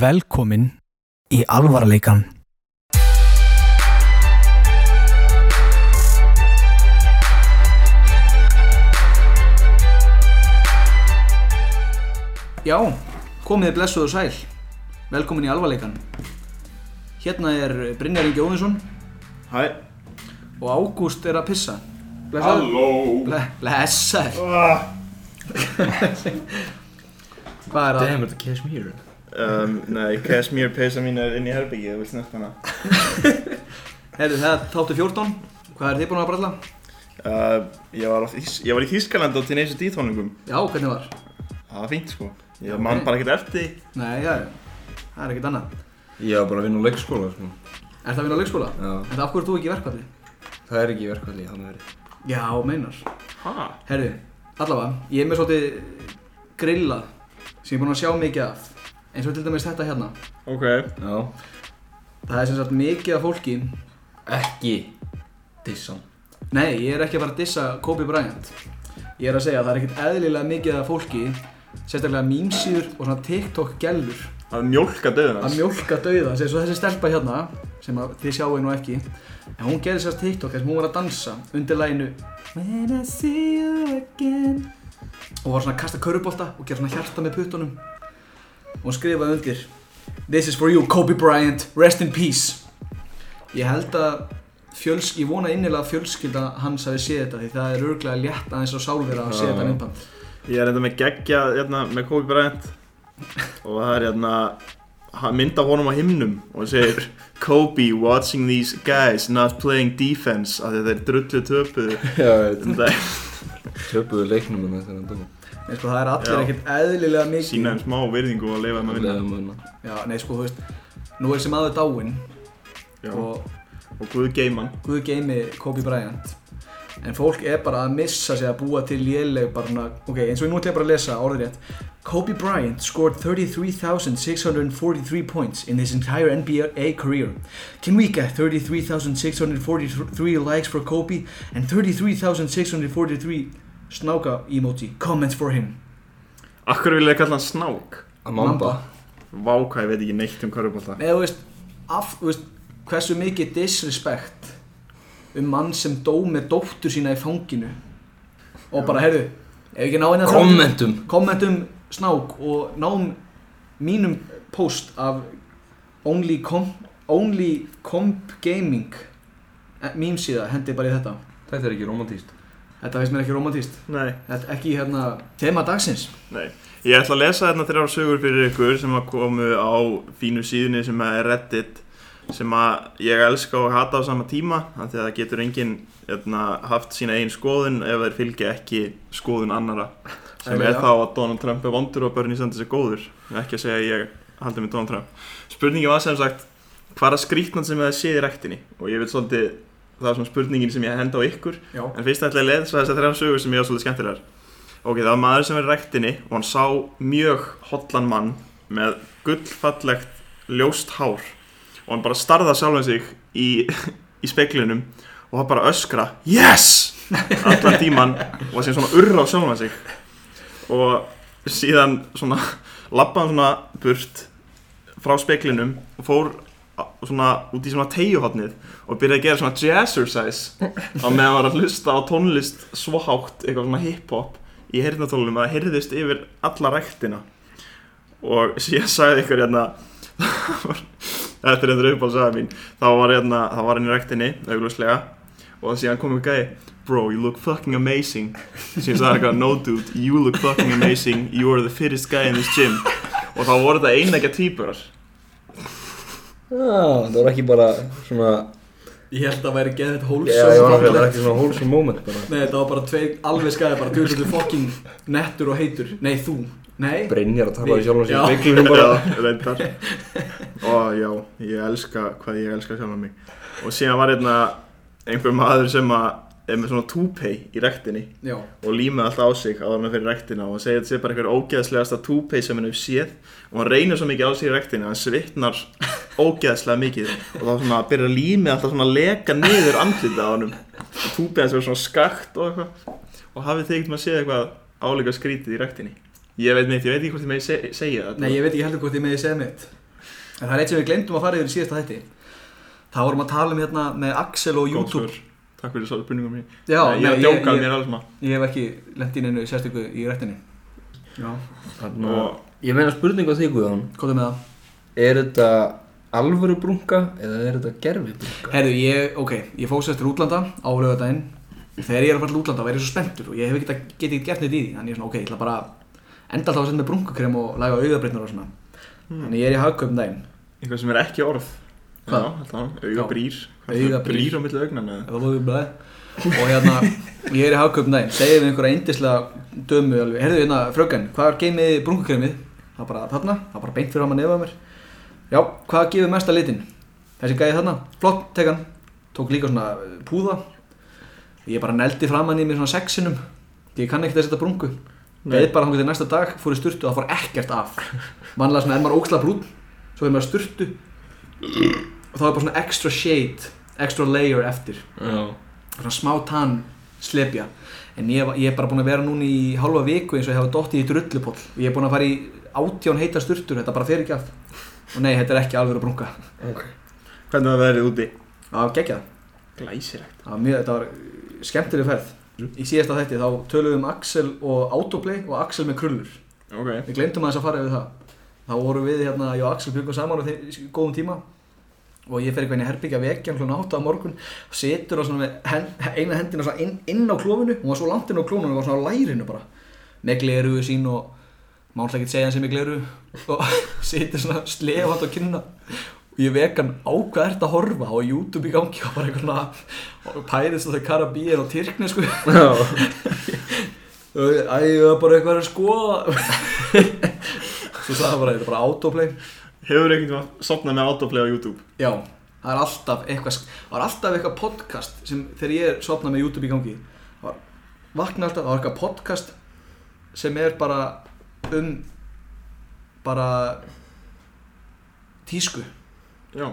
Velkomin í alvarleikan. Já, komið þið blessuð og sæl. Velkomin í alvarleikan. Hérna er Brynjar Ingi Óðinsson Hæ og Ágúst er að pissa. Blessaður. Halló Ble blessaður. ah. Hvað er það? Damn it, Cashmere um, Nei, Cashmere peysa mín er inn í herbyggi, þú veist næst hana Herðu, það er þáttu 14. Hvað er þið búin að bralla? uh, ég, var Þýs ég var í Þýskaland á Teenage D tónlingum Já, hvernig var? Það var fínt sko Ég Ok. man bara ekkert eftir. Nei, já, það er ekkert annað. Ég var bara að vinna á leikskóla sko. Er það að vinna á leikskóla? Já, En það af hverju ert þú ekki í verkfalli? það er ekki í verkvalli, hann verið Já, meinar. Ha? Herðu, allavega, ég er með svolítið grillað sem ég er búin að sjá mikið af. Eins og til dæmis þetta hérna. Ok. Já. Það er sem sagt mikið af fólki Ekki Dissan Nei, ég er ekki að fara að dissa Kobe Bryant. Ég er að segja að það er ekkert eðlilega mikið af fólki Sérstaklega mýmsýður og svona TikTok gælur Það er mjólka döðun Að mjólka dauða Sér svo þessi stelpa hérna Sem að þið sjáu nú ekki. En hún gerði sérst TikTok þess að hún var að dansa Undir læginu When I see you again. Og var svona að kasta körubólta Og gera svona hjarta með puttunum Og skrifaði undir. This is for you Kobe Bryant. Rest in peace. Ég held að fjöls, ég vona innilega að fjölskylda hans hafi séð þetta því það er örglega létt aðeins á sálfera að séð þetta myndband. Ég er enda með geggja hérna, með Kobe Bryant. Og það er hérna hann mynd af honum á himnum og það segir Kobe watching these guys not playing defense að þeir drullu töpuðu. Er Töpuðu leiknum en þetta er hann Nei, sko, það er allir ekkert eðlilega mikið. Sína þeim smá virðingu og leifa þeim að vinna. Já, nei, sko, þú veist Nú er sem aður dáinn Já. og Og Guð geiman Guð geimi Kobe Bryant. En fólk er bara að missa sig að búa til léleg bara ok, eins og ég nú ætla bara að lesa orðið rétt. Kobe Bryant scored 33,643 points in his entire NBA career. Can we get 33,643 likes for Kobe and 33,643 snáka emoji comments for him. Akkur vil ég kalla hann snák? Að mamba Vá hvað ég veit ekki neitt um körfubólta Nei, þú veist, af, þú veist, hversu mikið disrespect um mann sem dó með dóttur sína í fanginu. Og bara, heyrðu, ef ekki ná eina Kommentum. kommentum snák og náum mínum post af only, com, only comp gaming mýmsíða, hendi bara í þetta. Þetta er ekki romantíst þetta finnst mér ekki romantíst Nei, þetta er ekki hérna tema dagsins. Nei. Ég ætla að lesa hérna þrjár sögur fyrir ykkur sem að komu á fínu síðunni sem að er Reddit sem að ég elska og hata á sama tíma því að það getur enginn hérna, haft sína einn skoðun ef þeir fylgja ekki skoðun annara sem er Eðlilega. þá að Donald Trump er vondur og Bernie Sanders er góður. Ekki að segja að ég haldi með Donald Trump. Spurningi var sem sagt hvað er skrítnan sem það séð í rektinni og ég vil svolítið það er svona spurningin sem ég henda á ykkur já, En fyrst ætla ég að lesa þessar þrjá sögur sem ég var svolítið skemmtilegar. Ok, það var maður sem er rektinni og hann sá mjög hotlan mann með gullfallegt ljóst hár og hann bara starða sjálfan sig í, í speklinum og hann bara öskra Yes! allan tíman og var síðan svona urra á sjálfan sig og síðan svona lappaði hann svona burt frá speklinum og fór á- svona út í svona teiguhotnið og byrjaði að gera svona jazzercise á meðan hann var að hlusta á tónlist svo hátt, eitthvað svona hip-hop í heyrnatólunum að það heyrðist yfir alla ræktina. Og síðan sagði ykkur hérna þetta er þetta uppáhaldsaga mín þá var hérna, þá var hann í ræktinni augljóslega og síðan kom ykkur gæði bro, you look fucking amazing. Síðan sagði eitthvað, no dude, you look fucking amazing. You are the fittest guy in this gym. Og þá voru þetta einægja týpurar Já, það var ekki bara svona ég held að það væri geðið Já, hólsum ég var að það var ekki svona wholesome moment bara. Nei, þetta var bara tveir alveg skæði bara Þú ert fucking nettur og heitur. Nei, þú. Nei. Brynjar að tala í sjálfan sig Já. í speiklinum bara. Já, reyndar. Og já, ég elska hvað ég elska sjálf mig. Og síðan var hérna einhver maður sem að er með svona túpei í rektinni Já. og límið alltaf á sig áður með fyrir rektina og hann segir að þetta sé bara einhver ógeðslegasta túpei sem hann hefur séð og hann reynir svo mikið á sig í rektina að hann svitnar ógeðslega mikið og þá svona byrjar límið alltaf svona að leka niður andlitið á honum. Og túpei hans er svona skakt og eitthvað. Og hafið þið ekkert maður séð eitthvað álíka skrítið í rektinni ég veit neitt, ég veit ekki hvort ég megi se segja þetta. Nei, ég veit ekki heldur hvort ég meði segja mitt. En það er eitt sem við glemdum að fara yfir í síðasta þætti. Það vorum að tala um hérna með Axel og YouTube. Takk fyrir svo spurningum mér Já, Ég er að nei, djóka, ég, mér alveg sama ég hef ekki lent í neinu sérstöku í rættinu Já, Þannig Og að Ég meina spurningu á þig Guðjón. Hvað er með það? Er þetta alvöru brunga eða er þetta gerfi brunga? Herðu, ég, ok, ég fóðs eftir útlanda á lögadaginn Þegar ég er að fara til útlanda væri ég svo spenntur og ég hef ekki getið gert neitt í því. Þannig ég er svona, ok, ég ætla bara enda alltaf að senda með brunkukrem og laga auðabreytnar og svona. Þannig ég er í hagkaupum daginn. Eitthvað sem er ekki orð Hvað? Já, alltaf, auga brýr. Augabrýr. Brýr. á milli augnan Og hérna, ég er í hagkaupum daginn. Segir við einhverja eindislega dömu Herðu, hérna, fröken, hvað er geimið brunkukremið? Það er bara þarna, það er bara beint fyrir hann að nefa mér. Já, hvað gefur mesta litin? Þessi gæði þarna, flott, tek hann. Tók líka svona uh, púða. Ég bara neldi fram hann í mér svona sexinum. Ég kann ekkert að setja brungu Beðið bara hann til næsta dag, fór í sturtu og það fór ekkert af. Vanlega svona er maður óksla brún Svo er maður sturtu Og þá er bara svona extra shade Extra layer eftir. Já. Svona smá tann slepja. En ég, ég er bara búin að vera núna í halva viku eins og ég hafa dottið í drullupoll Og ég er búin að fara í átján heita sturtur Þetta bara fer ekki af. Og nei, þetta er ekki alveg að brunga Ok. Hvernig var veðrið úti? Það var geggjað. Glæsilegt. Það var mjög, þetta var skemmtileg ferð. Í síðasta þætti þá töluðum um Axel og Autoplay og Axel með krullur. Ok. Við glemdum aðeins að fara yfir það Þá vorum við hérna, ég og Axel byggum saman á góðum tíma. Og ég fer eitthvað inn í herbyggja vekja hann átta á morgun. Og á svona með eina hendina svona inn, inn á klófinu. Hún var svo langt inn á klófinu, hún var svona á lærinu bara. Með gleruðu sín og má alltaf ekki segja hann sem er gleruðu og situr svona slefant á kynna og ég vek hann á hvað ert að horfa? Á YouTube í gangi og bara eitthvað svona Pirates of the Caribbean og Tyrkni sko. Já. Æ, ég var bara eitthvað að skoða Svo sagði hann bara, þetta er bara autoplay. Hefur einhvern veginn sopnað með autoplay á YouTube? Já, það er alltaf eitthvað Það er alltaf eitthvað podcast sem þegar ég er sopnað með YouTube í gangi það var, vakna alltaf, það var eitthvað podcast sem er bara um bara tísku. Já.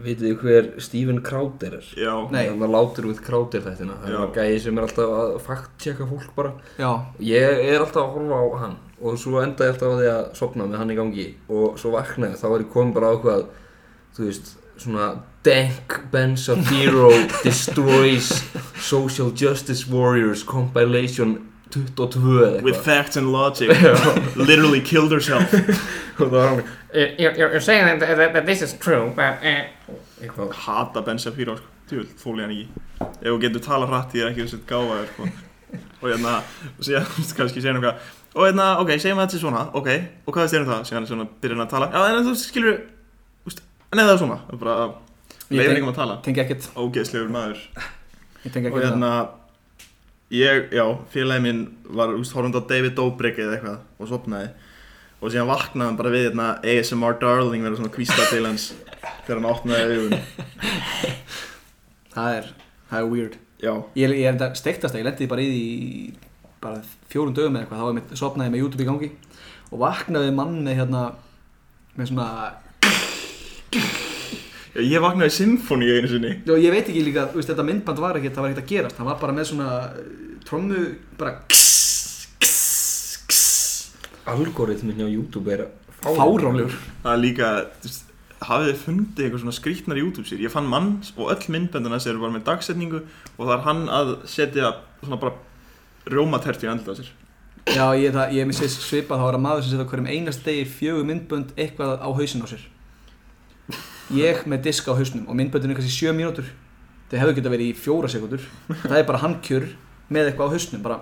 Vitið þið hver Stephen Crowder er? Já. Nei. Þannig að látur út Crowder þættina. Það er gæði sem er alltaf að fact-checka fólk bara. Já, Ég er alltaf að horfa á hann og svo enda ég alltaf á því að sopna með hann í gangi. Og svo vaknaði þá er ég komin bara á eitthvað þú veist, svona Dank Benzafiro Destroys Social Justice Warriors Compilation 22 eða With eitthvað. facts and logic. Literally killed herself. Og það var hann You- You're, you're saying that, that, that this is true, but uh, Hata Ben Shapiro sko. Tjúl, þóli hann ekki. Ef þú getur tala hratt ég er ekki þessi gáfaður sko. Og hérna Og síðan kannski segja eitthvað Og hérna, ok, segjum að þetta er svona Ok, og hvað er þér um það? Síðan svona byrjar hann að tala? Já, en þú skilur úst, Nei, það er svona. Það er bara tenk- ekki að tala. tengi ekkert. Ógeðslegur maður. Ég tengi Og ekkert hérna Ég, já, félagi minn var úst, horfandi á David Dobrik eða eitthvað og sopnaði og síðan vaknaði hann bara við hérna ASMR Darling verið svona kvísta til hans þegar hann opnaði augun. Það er, það er weird. Já, Ég, ég er þetta steiktast að ég lendi bara í því bara fjórum dögum eða eitthvað þá var mitt, sopnaði ég með YouTube í gangi og vaknaði mann með hérna með svona já ég vaknaði í symfóni einu sinni. Já, ég veit ekki líka, veist, þetta myndband var ekkert, það var ekkert að gerast, það var bara með svona uh, trommu, bara kss, kss, kss, algoritmin á YouTube er fáránlegur. Það er líka, þú veist, hafið þið fundið eitthvað svona skrítnar YouTube sér? Ég fann mann og öll myndböndina sér bara með dagsetningu og það er hann að setja svona bara rjómaterti í andlita sér Já, ég, það, ég missi svipað, var að maður sem setja hverjum einast degi fjögur myndbönd eitthvað á hausin á sér. Ég með diska á hausnum og myndböndinu kannski sjö mínútur. Það hefur getað verið í fjóra sekundur. Það er bara handkjör með eitthvað á hausnum, bara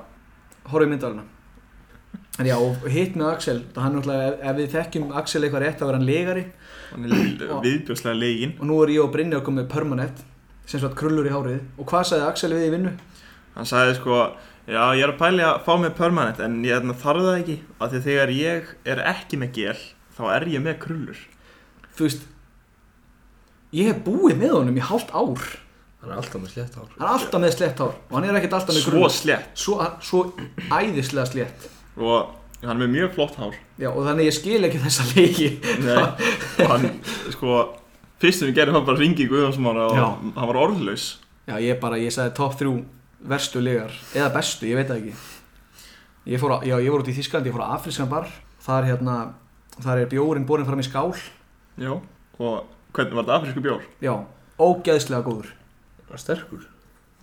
horfið myndalina. En já, og hitt með Axel, það hann náttúrulega, ef, ef við þekkjum Axel eitthvað rétt, þá er hann legari Hann er viðbjóðslega legin og nú er ég og Brynjar komið með permanent sem sagt krullur í hárið og hvað sagði Axel við í vinnu? Hann sagði sko, já ég er að pæli að fá mig permanent en ég hérna, þarf það ekki af því þegar ég er ekki með gel þá er ég með krullur. Þú veist ég hef búið með honum í hálft ár. Hann er alltaf með slétt hár. Hann er alltaf með slett hár og hann er ekkert alltaf með Svo krullur. slett svo, svo æðislega slett og hann er með mjög flott hár. Já, og þannig ég skil ekki þessa leiki Nei, og hann sko fyrst sem við gerum hann bara ringi í Guðjónsmára og Já. hann var orðlaus. Já, ég bara, ég sagði top 3 verstu legar eða bestu, ég veit það ekki. Ég fór á, já, ég voru út í Þísklandi, ég fór á afrískan bar. Þar hérna, þar er bjórin borin fram í skál. Já, Og hvernig var þetta afrísku bjór? Já, ógeðslega góður. Er sterkur?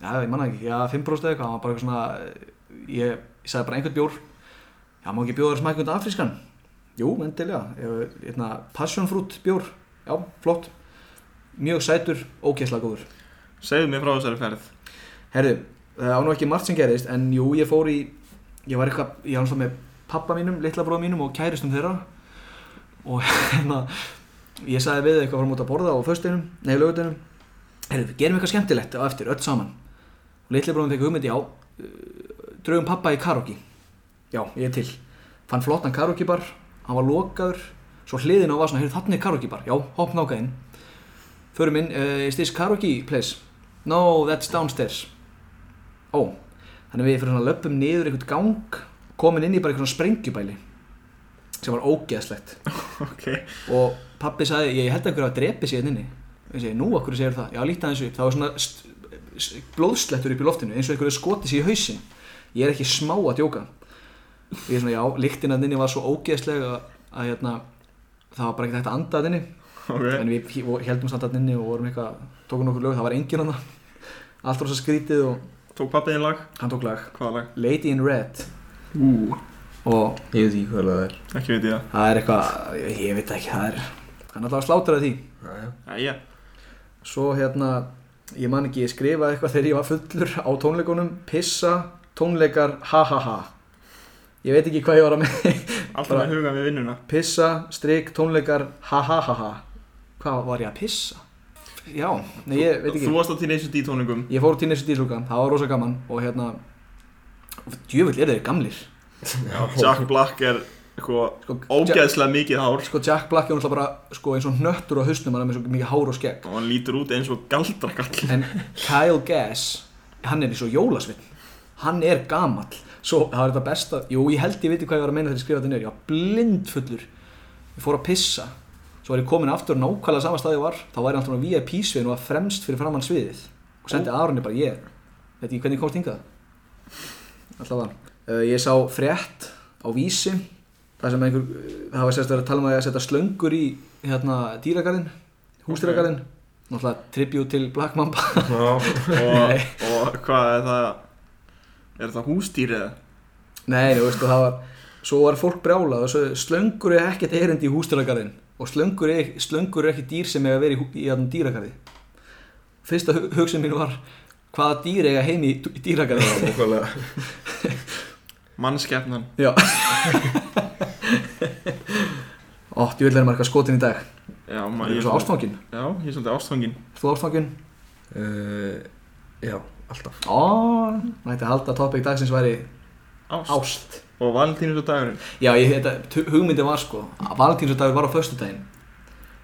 Já, ég manna ekki, já, 5% eða eitthvað, hann var bara eitthvað svona, ég, ég sagði bara einhvern bjór, já, má ekki bjóða þér smækund afrískan? Jú, endilega, hérna, passion fruit bjór, já, flott, mjög sætur, ógeðslega góður. Segðu mér frá þessari ferð. Herðu, það á nú ekki margt sem gerist, en jú, ég fór í, ég var eitthvað, ég var náttúrulega með pappa mínum, litla bróða mínum og kæristum þeirra og hérna, ég sagði við eitthvað fórum út að borða á föstinum, nei, lögutinum, herðu, gerum eitthvað skemmtilegt á eftir, öll saman. Og litli bróðum fekk hugmynd, já, uh, draugum pappa í karaoke. Já, ég er til. Fann flottan karaoke bar, hann var lokaður, svo hliðin á var svona, þarna er karaoke bar, já, hopp náka inn. Förum inn, uh, is this karaoke place? No, that's downstairs. Ó, þannig við fyrir svona löpum niður einhvern gang, komin inn í bara einhvern sprengjubæli sem var ógeðslegt. Ok. Og pappi sagði, ég held að einhver að drepi sér inni. Ég segi, nú okkur segir það, já líta þessu upp. Það var svona blóðslettur upp í loftinu eins og einhverju skoti sér í hausinn. Ég er ekki smá að djóka. Og ég er svona, já, lyktin að inni var svo ógeðslega að, að hérna, það var bara ekki hægt að anda að inni. Ok. En við héldum samt að inni og vorum eitthvað tókum nokkur lög, það var enginn hann allt var svo skrítið og Tók pappiðin lag? Hann tók lag. Hvaða lag? Lady in Red. Ú. Og Ég veit ekki hvað það er. Ekki veit ég það. Það er eitthvað, ég, veit ekki, það er. Hann alltaf slátur að því. Jæja. Æja svo hérna, ég man ekki, ég skrifaði eitthvað þegar ég var fullur á tónleikunum. Pissa, tónleikar, ha ha ha. Ég veit ekki hvað ég var að með Alltaf með hugan við vinnuna. pissa, strik, tónleikar, ha ha ha ha. Hvað var ég að pissa? Já, nei ég veit ekki. Þú varst á Teenage D tóningum ég fór til þessu dísluka, það var rosa gaman og hérna djöfull eru þeir gamlir. Jack Black er eitthvað sko, ógeðslega mikið hár. Sko Jack Black er bara sko, eins og hnöttur á hausnum hann er með svo mikið hár og skegg. Og hann lítur út eins og galdrakall en Kyle Gass hann er eins og jólasvinn hann er gamall. Svo það var þetta besta, jú ég held ég viti hvað ég var að meina þegar ég skrifaði þetta niður, ég var blind fullur ég fór að pissa svo var ég komin aftur nákvæmlega sama stað ég var. Þá var ég alltaf á VIP sviðin og var fremst fyrir framann sviðið. Og sendi Aronni bara ég veit ekki hvernig ég komst hingað. Alltaf var uh, ég sá frétt á vísi það sem einhver það var sérst verið að tala um að ég að setja slöngur í hérna dýragarðin hústýragarðin náttúrulega tribute til Black Mamba. Já, og, og hvað er það? Er það hústýr eða? Nei, þú veist, og það var Svo var fólk brjálað og svo slöngur er ekkert erindi í hústýragarðin og slöngur er, slöngur er ekki dýr sem eiga að vera í, í þarna dýragarði. Fyrsta hu- hugsun mín var hvaða dýr eiga heim í, í dýragarði? Mannskefnan Já. Ó, djúvill er maður eitthvað skotin í dag. Já, Það maður er svo ástfangin? Já, ég er svolítið ástfangin. Þú ástfangin? uh, Já, alltaf. Ó, nætti að halda topic dagsins væri Ást, ást Og Valentínus og dagurinn Já, ég, þetta, hugmyndin var sko að valentínsdagur var á föstudaginn.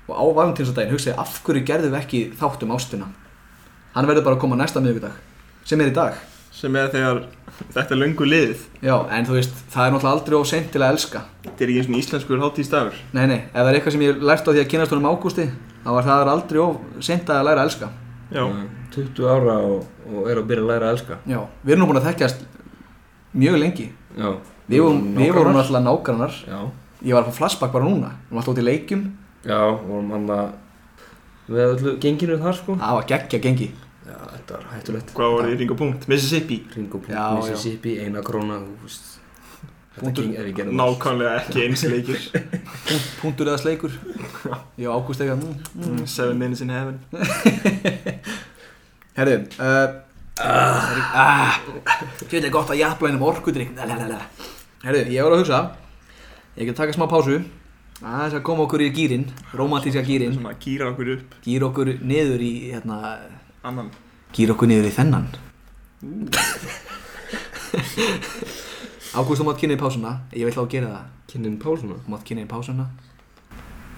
Og á valentínsdaginn hugsaði af hverju gerðum við ekki þátt um ástina? Hann verður bara að koma næsta miðvikudag sem er í dag. Sem er þegar þetta er löngu liðið. Já, en þú veist, það er náttúrulega aldrei of seint til að elska. Þetta er ekki eins og íslenskur hátíðsdagur Nei, nei, ef það er eitthvað sem ég lært á því að kynast honum ágústi þá var það aldrei of seint að læra að elska. Já, Uh, 20 ára og, og er að byrja að læra að elska. Já, við erum nú búin að þekkjast mjög lengi. Já Við vorum, alltaf nágrannar. Já, Ég var að fá flashback bara núna. Við varum alltaf út í leikjum. Já, vorum hann að Við öllu genginu þar sko. Það var geggja gengi. Já, þetta var hættulegt. Hvað var í ring og punkt? Mississippi. Ringo Já, Punkt, Mississippi, eina króna Nákvæmlega ekki eins leikir Punkt, Punktur eða sleikur. Ég og Ágúst eitthvað mm, Seven minutes in heaven. Herðu uh, Þetta er gott að jafla einum orkudrykk. Herðu, ég var að hugsa. Ég get taka smá pásu. Aðeins að koma okkur í gýrin romantíska gýrin Svona kýra okkur upp. Gýra okkur niður í hérna, Annan. gýra okkur niður í þennan. Ágúst, þú mátt kynna í pásuna. Ég vil þá gera það. Kynnin pásuna? Þú mátt kynna í pásuna.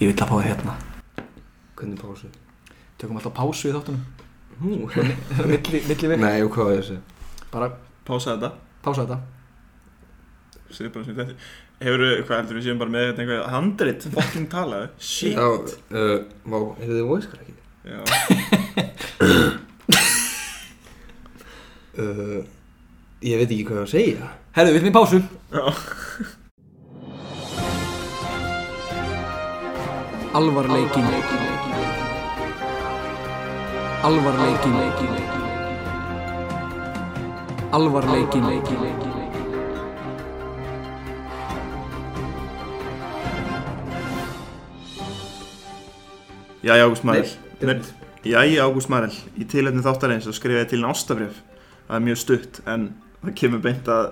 Ég vil að fá þér hérna. Hvernig pásu? Tökum alltaf pásu í þáttunum Milli, milli við Nei, og hvað var segja? Bara Pása þetta. Pása þetta. Segðu bara sem þetta. Hefur hvað heldur við séum bara með þetta einhver handrit? Fucking talaðu. Shit. Já, uh, vá, heyrðu þið voice crackið? Já. Uh, ég veit ekki hvað ég á að segja. Herðu, við erum í pásu. Já. Alvarleikin Alvarleikin Alvarleikin Jæja, Ágúst Marel. Nei, Nei, Jæja, Ágúst Marel. Í tilefni þáttarins og skrifaði til nástabrjöf Það er mjög stutt en það kemur beint að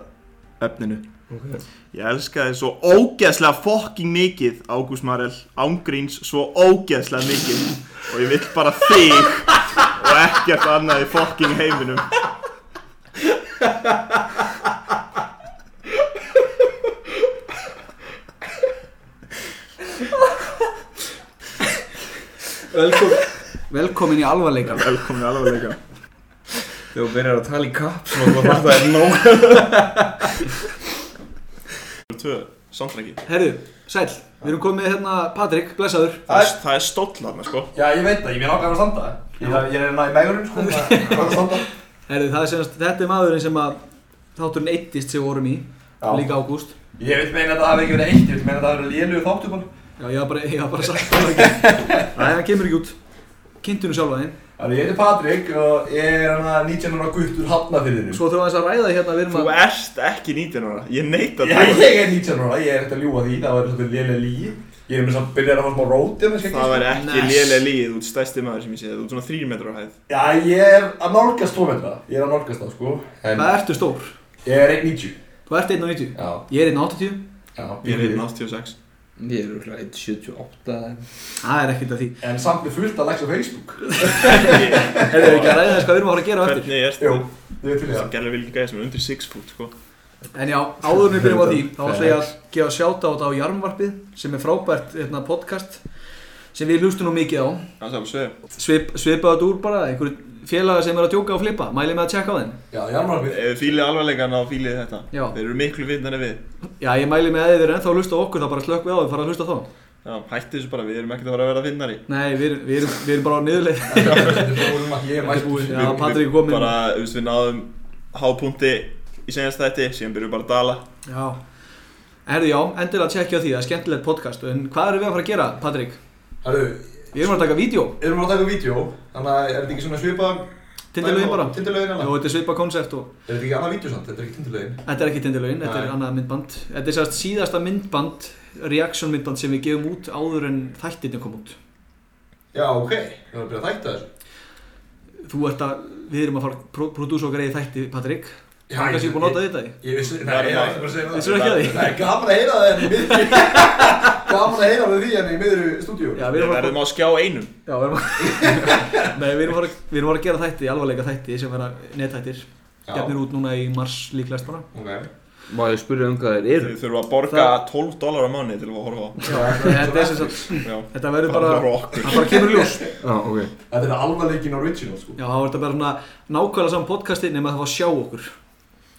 efninu. Ok. Ég elska þið svo ógeðslega fokking mikið Ágúst Marel. Ángríns svo ógeðslega mikið. Og ég vill bara þig Og ekkert annað í fokking heiminum. Velkomin, velkomin í alvarleikan Velkomin alvarleika Þegar þú byrjar að tala í kaps og það var það er nóg. Tvö, samtræki Herru, sæl, við erum komið hérna Patrik, blessaður. Það er, það er stóll þarna sko. Já, ég veit það, ég vil ákveða að standa Ég, ég er hérna í megurinn, sko, það er Herru, það er semast, þetta er maðurinn sem að þátturinn eittist sem vorum í Já. Líka ágúst. Ég vil meina að það hafi ekki verið eitt, ég vil meina að það hafi verið lélugu þáttu bara. Já, ég var bara, ég var bara sagt það ekki. Nei, það kemur ekki út. Kynntunum sjálfa þinn Þannig ég heiti Patrik og ég er hérna 19 ára guttur hafnafyrðinu Svo þurfum við aðeins að ræða hérna við erum Þú að ert ekki 19 ára Ég neita Já, ég er 19 ára, ég er ekkert að ljúga því, það var svolítið lélega lígi Ég er með samt byrjað að fá smá róti með skeggi Það væri ekki Nice. lélega líð, þú ert stærsti maður sem ég sé, þú ert svona 3 metrar á hæð. Já, ég er að nálgast 2 metra, ég er að nálgast það, sko. En Hvað ertu stór? ég er 1.90 Þú ert 1.90 Já, Ég er 1.80 já Ég er 186. Ég er úrlega 1.78 eða Það er ekkert að því. En samt með fullt að á Facebook. Herru, við ekki að ræða þess hvað við erum að fara að gera á eftir? Hvernig er ég er til í Það það gælir vel ekki gæði sem undir 6 foot. En já, áður en við byrjum á því þá ætla ég að gefa sjáta á þetta á Jarmvarpið sem er frábært hérna, podcast sem við hlustum nú mikið á Það er alveg sveið. Svip, svipaðu þetta úr bara, einhverju félaga sem er að djóka og flippa mæli með að tjekka á þeim Já, Jarmarfið Ef þið fílið alvarleikan þá fílið þetta. Já. Þeir eru miklu vitnari við. Já, ég mæli með að þið eru ennþá að hlusta á okkur þá bara slökk við á og fara að hlusta á þá Já, hætti þessu bara, við erum ekkert að fara að vera vinnari. Nei, við, erum- við, erum, við erum bara á niðurleið Ég er mættur Já, Patrik er kominn. Bara, við náðum hápunkti í senjast þetta, síðan byrjum við bara að dala. Já. Herðu, já, endilega að tjekkja á því, það er skemmtilegt podcast En hvað erum við að fara að gera, Patrik? Herru, Við erum að taka vídeo, erum við að taka vídeo Þannig að er þetta ekki svona svipa tindilögin bara? Tindilögin alveg þetta er svipa koncept og Er þetta ekki annað vídeo samt? Þetta er ekki tindilögin. Þetta er ekki tindilögin, þetta er annað myndband. Þetta er sérst síðasta myndband, reaction myndband sem við gefum út áður en þættirni kom út. Já, ok, ég var að byrja að þætta þessu. Þú ert að, við erum að fara að prodúsa og greiði þætti, Patrik Það er kannski ég- búin að nota þetta í. Ég vissi, ekki bara að segja það. Vissirðu ekki að því? Nei, gaman að heyra það en í miðri. Gaman að heyra það því en í miðru stúdíu Já, við erum á skjá einum. já, við erum að Nei, við erum að, fara- við erum að gera þætti, alvarleika þætti sem vera nethættir Já. Gefnir út núna í mars líklegast bara. Ok. Má ég spyrja um hvað þeir eru? Þið þurfum að borga 12 dólar á mánu til að horfa á. Já, þetta er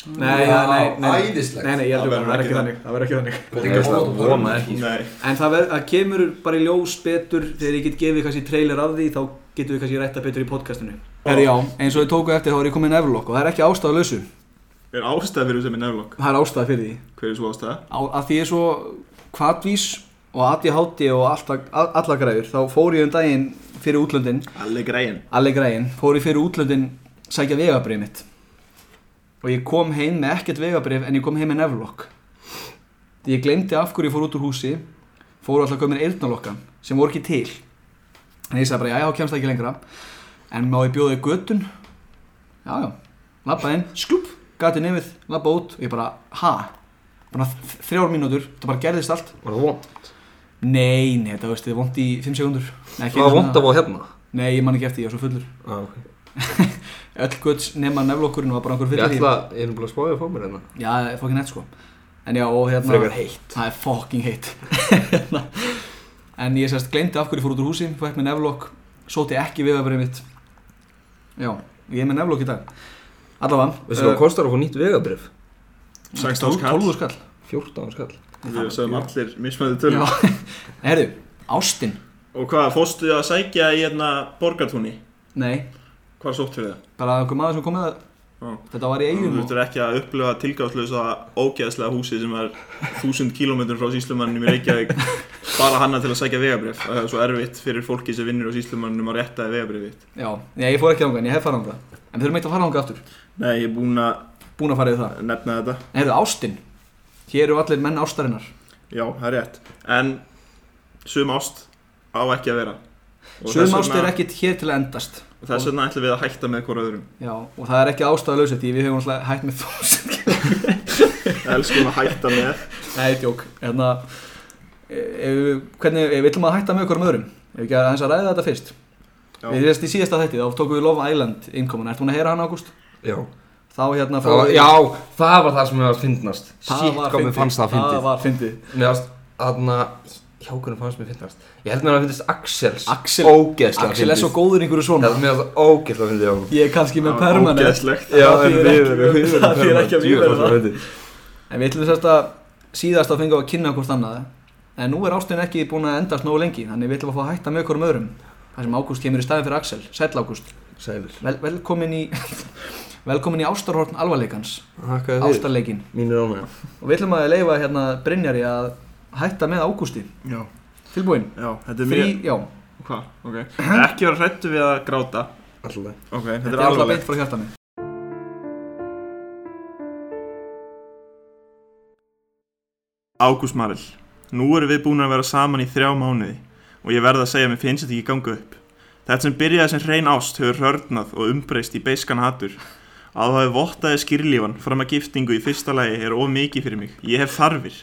Nei, já, nei, nei, nei, Æðislegt. Nei, nei, ég Það held að það er ekki þannig, það verður ekki þannig. Þetta er ekki að vona það. ekki. Nei. En það, ver, það kemur bara í ljós betur þegar ég get gefið kannski trailer af því þá getum við kannski rætta betur í podcastinu. Herri já, eins og þið tóku eftir þá er ég komin Everlock og það er ekki ástæða lausu. Er ástæð fyrir sem er nefnlokk? Það er ástæða fyrir því. Hver er svo ástæða? Á, að því ég er svo kvatvís og ADHD og allar græður þá fór ég um daginn fyrir útlöndin. Allir græn. allir græðin, fór ég fyrir útlöndin sækja vegabrið mitt og ég kom heim með ekkert vegabrið en ég kom heim með nefnlokk ég glemdi af hverju ég fór út úr húsi fór alltaf að koma með eyrnalokkan sem voru ekki til. En ég sagði bara, já, já, kemst það ekki lengra. En má ég bjóða í göttun já, já, labba inn. Sklup, gati nefið, labba út. Og ég bara, ha? Bara þrjár mínútur, það bara gerðist allt. Var það vond? nei, nei, þetta veist, þetta er vond í 5 sekundur Það var einu vond sinni að fá hérna? Nei, ég man ekki eftir, ég var svo fullur. Já, ok Öll göts nema nefnlokkurinn var bara einhver fyrir ætla, ég er bara að spája að fá mér hérna. Já, það er fokkin heitt sko. En já, og hérna Frekar heitt. Það er fokkin heitt. En ég sérst glemdi af hverju fór út úr húsi Fætt með neflokk Sóti ekki viðabrið mitt. Já, ég er með neflokk í dag. Allavega Veistu hvað kostar að fá nýtt vegabrif? 16 skall. 12 skall. 14 skall. Við sögum allir mismöðu tölum. Já, herðu, Ástin. Og hvað, fórstu að sækja í hérna borgartúni? Nei, Hvað er sótt fyrir það? bara einhver maður sem kom með Já. Þetta var í Þú eigum og... þurftur ekki að upplifa tilgáðslösa ógeðslega húsi sem er þúsund kílómetrum frá síslumanninum í Reykjavík. Bara hanna til að sækja vegabrif Það er svo erfitt fyrir fólki sem vinnur á síslumannum að rétta vegabrifið Já, já, ég fór ekki ánga en ég hef farað ánga En við þurfum eitt að fara ánga aftur. Nei, ég er búinn að Búin að fara yfir það. nefna þetta. En hefðu Ástin. Hér eru allir menn ástarinnar. Já, það er rétt. En sum ást á ekki að vera Og Sum þess ást er ekkit hér til að endast. Og Þess vegna ætlum við að hætta með hvora öðrum. Já, og það er ekki ástæðalösa því við alltaf hægt með þúsund Elskum að hætta með. Nei, djók. Hérna ef, við- Hvernig, ef við ætlum að hætta með okkur um öðrum. Ef við ekki að hans að ræða þetta fyrst. Já. Við þérst í síðasta þætti, þá tókum við Love Island innkomin Ertu búin að heyra hann Ágúst? Já. Þá hérna var, við- Já, það var það sem mér var að finnast mér fyndið. fannst það að fyndið Mér fannst, mér fyndast Ég held mér að fyndist Axels Axel- Ógeðslega Axel er svo góður einhverju svona. Það mér fannst ógeðslega á honum Ég er kannski með Það permanent. ógeðslegt. Já, Það en við ekki- erum það þýðir ekki að við var það. En við ætlum sérst að síðast að fengi á að kynna hvort annað. En nú er ástin ekki búin að endast nógu lengi Þannig við ætlum að fá að hætta með okkur um öðrum. Það sem Ágúst kemur í staðin fyrir Axel. Sæll Ágúst. Vel, Velkomin í Velkomin í ástarhorn alvarleikans. Ástarleikin Mínir ánægja Og við ætlum að leifa hérna Brynjari að hætta með Ágústi. Já, Tilbúin? Já, þetta er Frí, mjög já. Hvað, ok. Ekki vera hrættu við að gráta. Alltaf Ok, þetta Þetta er alltaf alvarlegt. beint frá hjartanu. Ágúst Marel Nú erum við búin að vera saman í þrjá mánuði og ég verð að segja að mér finnst þetta ekki ganga upp. Þetta sem byrjaði sem hrein ást hefur hörnað og umbreyst í beiskan hatur. Að það hefur vottaði skýrlífan fram að giftingu í fyrsta lagi er of mikið fyrir mig. Ég hef þarfir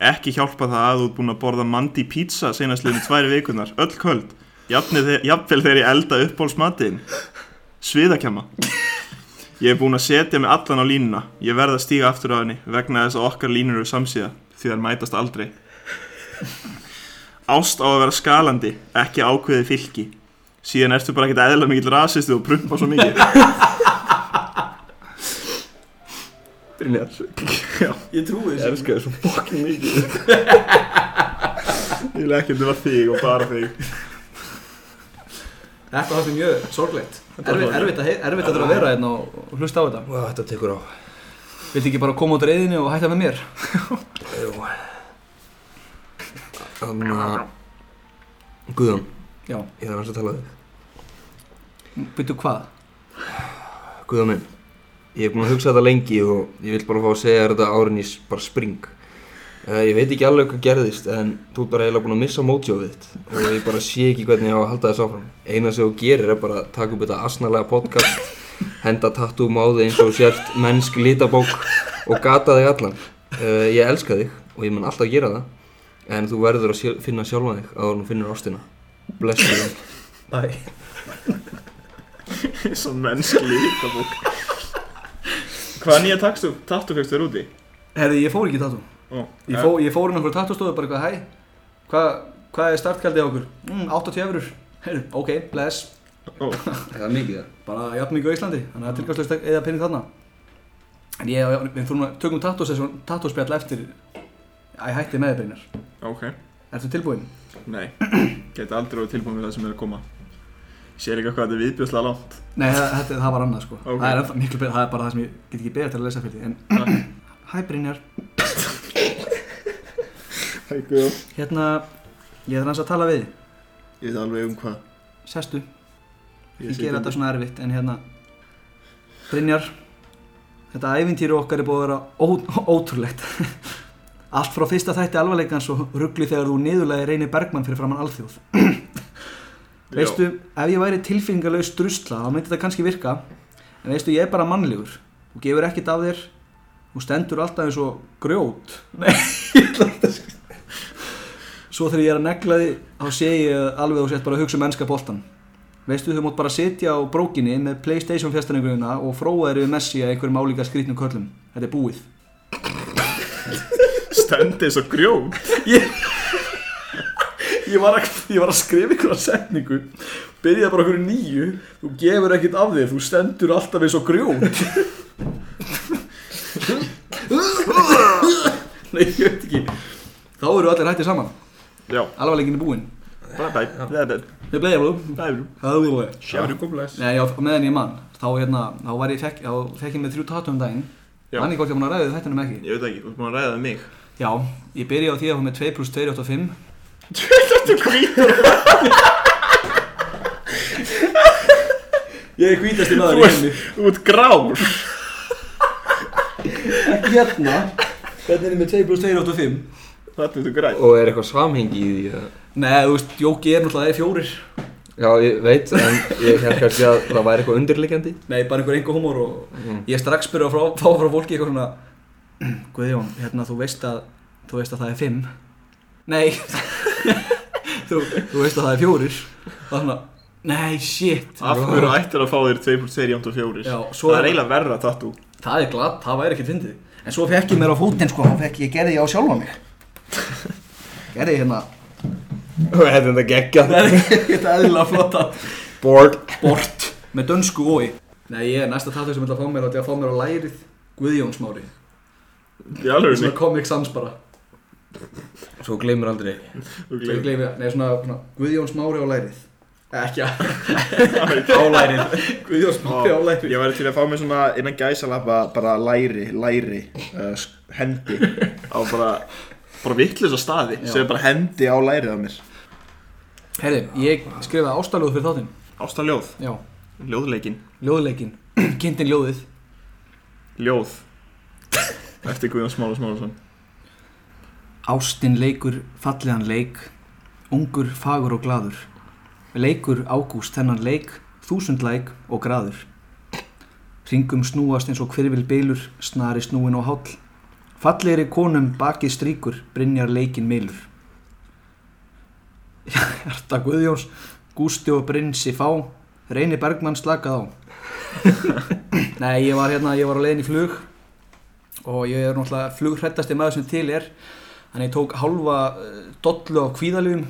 Ekki hjálpa það að þú ert búin að borða mandi pizza senast liðinu tværi vikunar öll köld Jafnvel þegar ég elda uppbólsmatiðin Sviðakjama Ég er búinn að setja mig allan á línuna. Ég verð að stíga aftur á henni vegna þess að okkar línur eru samsíða því þær mætast aldrei. Ást á að vera skalandi, ekki ákveðið fylki. Síðan ertu bara ekkert eðla mikill rasistu og prumpa svo mikið. Brynjar Já, Ég trúi Ég elska þið svo fokkin mikið. Ég vil ekki að það var þig og bara þig. Þetta var mjög sorglegt. Erfitt, að, þurfa að vera hérna og hlusta á þetta. Vá, þetta tekur á. Viltu ekki bara koma út reyðinu og hætta með mér? Jú. Þannig að Guðjón, Já, ég þarf að tala við byrju hvað? Guðjón minn Ég er búinn að hugsa þetta lengi og ég vil bara fá að segja þér þetta árin í s- bara spring. Uh, Ég veit ekki alveg hvað gerðist en þú ert bara eiginlega búinn að missa mótjófið þitt. Og ég bara sé ekki hvernig ég á að halda þess áfram. Eina sem þú gerir er bara að taka upp þetta asnalega podcast henda tattúum á þig eins og sért mennsk litabók og gata þig allan. Uh, Ég elska þig og ég mun alltaf gera það en þú verður að sjö, finna sjálfa þig en þú finnur ástina. Bless you. Bæ Svo mennskli hittabók. Hvaða nýja tattu tattu fegstu þér úti? Herði, ég fór ekki í tattoo Ó, Ég, fó, ég fór inn á einhverju tattoostofu bara eitthvað, hæ Hvað hva er startgjaldið á okkur? Mm, 80 eurur Heyrðu, ok, bless Ó, Það er mikið það Bara jafn mikið á Íslandi Þannig að það er tilgangslust eða penning þarna En ég, við þurfum að tökum tattoospjall eftir að ég hætti með þér Brynjar ok. Ertu tilbúinn? Nei, geti aldrei verið tilbúin við það sem er að koma. Ég sé líka hvað þetta er viðbjörslega langt. Nei, það, þetta, það var annað sko Ok. Það er ennþá miklu það er bara það sem ég get ekki beðið til að lesa fyrir því En, hæ Brynjar Hæ, Guðjón. Hérna, ég er hans að tala við þig. Ég veit alveg um hvað. Sestu, Ég ég sé gera þetta svona erfitt En hérna, Brynjar Þetta ævintýri okkar er búið að vera ótrúlegt Allt frá fyrsta þætti alvarleikans og ruggli þegar þú niðurlega reynir Bergmann fyrir framann alþjóð Veistu, ef ég væri tilfinningalaus drusla þá myndi þetta kannski virka. En veistu, ég er bara mannlegur. Þú gefur ekkert af þér. Þú stendur alltaf eins og grjót. Nei, ég ætla ekki að Svo þegar ég er að negla því þá sé ég alveg þú sett bara að hugsa um ennska boltan Veistu, þú mátt bara sitja á brókinni með Playstation fjastanningurina og fróa þér við Messi að einhverjum álíka skrýtnum köllum Þetta er búið. Stendi eins og grjón. Ég var að, ég var að skrifa ykkur setningu. Byrjaði bara okkur nýju. Þú gefur ekkert af þér, þú stendur alltaf eins og grjót. Nei, ég veit ekki. Þá eru allir hættið saman. Já. Alvarleikin er búinn. Bæ, bæ, bæ, bæ, Við bleið alveg. Það er alveg Sjáru góðblæs. Nei, já, meðan ég mann Þá hérna, þá var ég, fekk, þá fekk ég með þrjú tattu um daginn. Já. Manni hvort ég var búin að ræða þetta um ekki? Ég veit ekki, þú ert búin að ræða það mig. Já, ég byrja á því að hún með 2 pluss 2 er 85 Þetta er hvítur Ég er hvítasti maður í heimi Þú ert grár. Ekki hérna. Hvernig er þið með 2 plus 2 8 og 5? Þetta er græn Og er eitthvað samhengi í því að Nei, þú veist, Jóki er náttúrulega fjórir. Já, ég veit, en ég held kannski að það væri eitthvað undirliggjandi. Nei, bara einhver enga humor og Mhm. ég strax byrjuð að fá frá fólki eitthvað svona Guðjón, hérna þú veist að þú veist að það er 5 Nei. Þú, þú veist að það er fjórir. Það er svona, nei, shit. Af hverju ættir að fá þér 2 plus 2 jæmt og 4 Já, svo Það er er- eiginlega verra tattoo Það er glatt, það væri ekkert fyndið. En svo fekk ég mér á fótinn sko, þá fekk ég gerði ég á sjálfa mig. Gerði ég hérna. Þetta er þetta geggjað. Það er ekkert eðlilega flotta Bored Bort. Með dönsku ói Nei, ég er næsta tattu sem ég ætla að fá mér á því að fá mér á lærið Guðjónsmári Í alveg Svona Comic Sans bara Svo gleymur aldrei. Gleymir. Gleymi, nei svona, svona Guðjónsmári á lærið. Ekki að Á lærið. Guðjónsmári á lærið. Ég væri til að fá mér svona innan gæsalappa bara læri, læri, uh, hendi á bara, bara vittlust á staði sem er bara hendi á lærið á mér. Herri, ég skrifaði ástaljóð fyrir þáttinn. Ásta ljóð, Já, ljóðleikin, ljóðleikin Kynntin ljóðið. Ljóð. Eftir Guðjón Smála Smálason Ástin leikur fallegan leik Ungur, fagur og glaður. Leikur ágúst þennan leik Þúsund læk og graður. Ringum snúast eins og hvirfil bylur Snari snúin og háll. Fallegri konum bakið stríkur Brynjar leikin meilur. Hjarta Guðjóns Gústi og Brynsi fá. Reyni Bergmann slakað á. Nei, ég var hérna, ég var á leiðin í flug. Og ég er náttúrulega flughrættasti maður sem til er Þannig ég tók hálfa uh, dollu á kvíðalífum